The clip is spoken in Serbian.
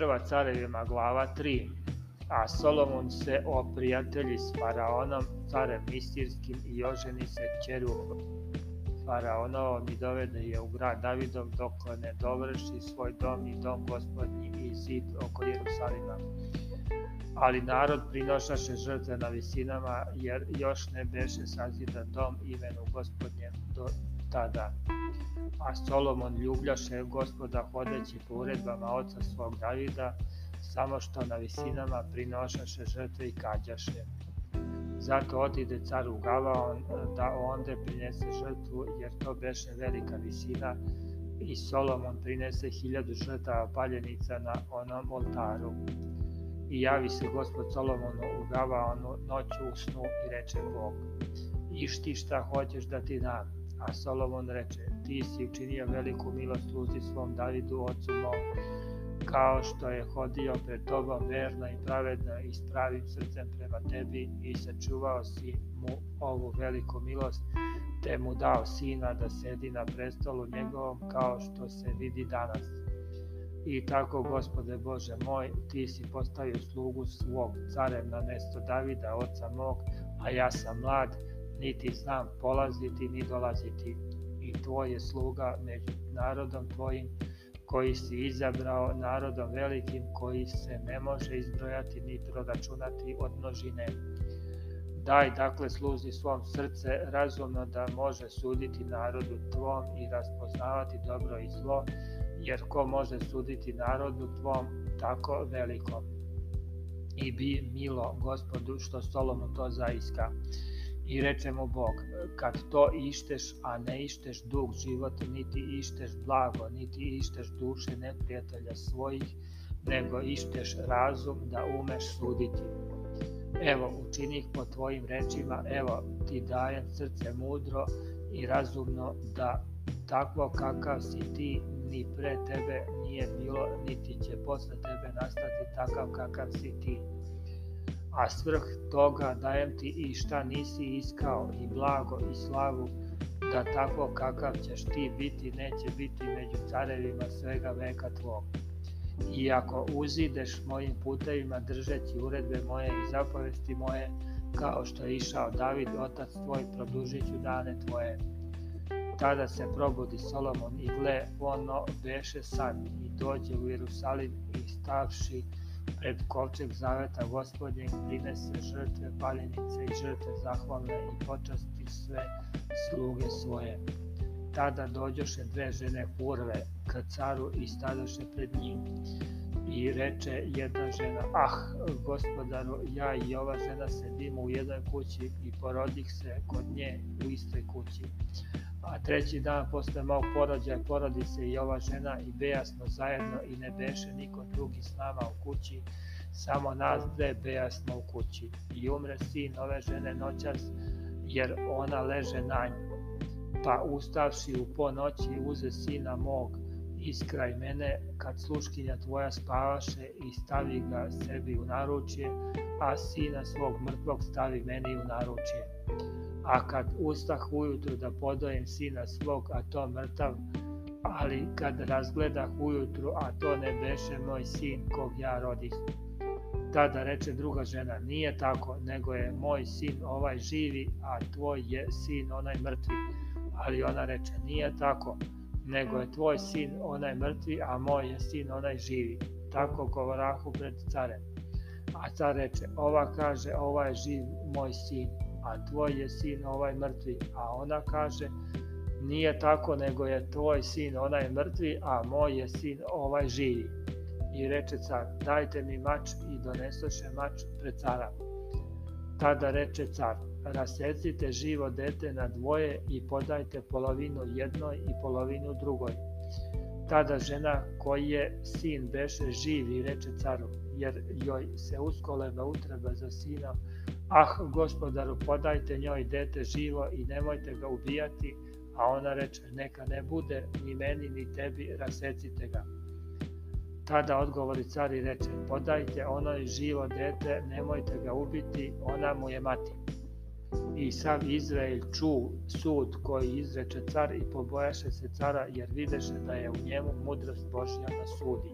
prva carevima glava 3, a Solomon se oprijatelji s faraonom, carem istirskim i oženi se Čerubom. Faraonovom i dovede je u grad Davidov dokle ne dovrši svoj dom i dom gospodnji i zid oko Jerusalima. Ali narod prinošaše žrtve na visinama jer još ne beše sazidan dom imenu gospodnje do tada. A Solomon ljubljaše gospoda hodeći po uredbama oca svog Davida, samo što na visinama prinošaše žrtve i kađaše. Zato otide car u Gavaon e, da onde prinese žrtvu, jer to beše velika visina, i Solomon prinese hiljadu žrtava paljenica na onom oltaru. I javi se gospod Solomonu u Gavaonu noću u snu i reče Bog, išti šta hoćeš da ti dam, A Solomon reče, ti si učinio veliku milost sluzi svom Davidu, ocu mom, kao što je hodio pred tobom verno i pravedna i s pravim srcem prema tebi i sačuvao si mu ovu veliku milost, te mu dao sina da sedi na prestolu njegovom kao što se vidi danas. I tako, gospode Bože moj, ti si postavio slugu svog carem na mesto Davida, oca mog, a ja sam mlad, niti znam polaziti ni dolaziti. I tvoj je sluga među narodom tvojim, koji si izabrao narodom velikim koji se ne može izbrojati ni proračunati od množine. Daj dakle sluzi svom srce razumno da može suditi narodu tvom i raspoznavati dobro i zlo, jer ko može suditi narodu tvom tako velikom. I bi milo gospodu što Solomon to zaiska i reče Bog, kad to išteš, a ne išteš dug života, niti išteš blago, niti išteš duše neprijatelja svojih, nego išteš razum da umeš suditi. Evo, učinih po tvojim rečima, evo, ti dajem srce mudro i razumno da takvo kakav si ti ni pre tebe nije bilo, niti će posle tebe nastati takav kakav si ti a svrh toga dajem ti i šta nisi iskao i blago i slavu da tako kakav ćeš ti biti neće biti među carevima svega veka tvog. I ako uzideš mojim putevima držeći uredbe moje i zapovesti moje, kao što je išao David, otac tvoj, produžit ću dane tvoje. Tada se probudi Solomon i gle, ono beše san i dođe u Jerusalim i stavši pred kovčeg zaveta gospodnjeg prinese žrtve palenice i žrtve zahvalne i počasti sve sluge svoje. Tada dođoše dve žene kurve k caru i stadoše pred njim. I reče jedna žena, ah, gospodaru, ja i ova žena sedimo u jednoj kući i porodih se kod nje u istoj kući a treći dan posle mog porođaja porodi se i ova žena i bejasno zajedno i ne beše niko drugi s nama u kući, samo nas dve bejasno u kući. I umre sin ove žene noćas, jer ona leže na nju. Pa ustavši u ponoći uze sina mog iskraj mene, kad sluškinja tvoja spavaše i stavi ga sebi u naručje, a sina svog mrtvog stavi meni u naručje a kad ustah ujutru da podojem sina svog, a to mrtav, ali kad razgledah ujutru, a to ne beše moj sin kog ja rodih. Tada reče druga žena, nije tako, nego je moj sin ovaj živi, a tvoj je sin onaj mrtvi. Ali ona reče, nije tako, nego je tvoj sin onaj mrtvi, a moj je sin onaj živi. Tako govorahu pred carem. A car reče, ova kaže, ova je živ moj sin, a tvoj je sin ovaj mrtvi. A ona kaže, nije tako nego je tvoj sin onaj mrtvi, a moj je sin ovaj živi. I reče car, dajte mi mač i donesoše mač pred cara. Tada reče car, rasecite živo dete na dvoje i podajte polovinu jednoj i polovinu drugoj. Tada žena koji je sin beše živi, reče caru, jer joj se uskole utreba za sina, Ah, gospodaru, podajte njoj dete živo i nemojte ga ubijati, a ona reče, neka ne bude ni meni ni tebi, rasecite ga. Tada odgovori car i reče, podajte onoj živo dete, nemojte ga ubiti, ona mu je mati. I sav Izrael ču sud koji izreče car i pobojaše se cara jer videše da je u njemu mudrost Božja na da sudi.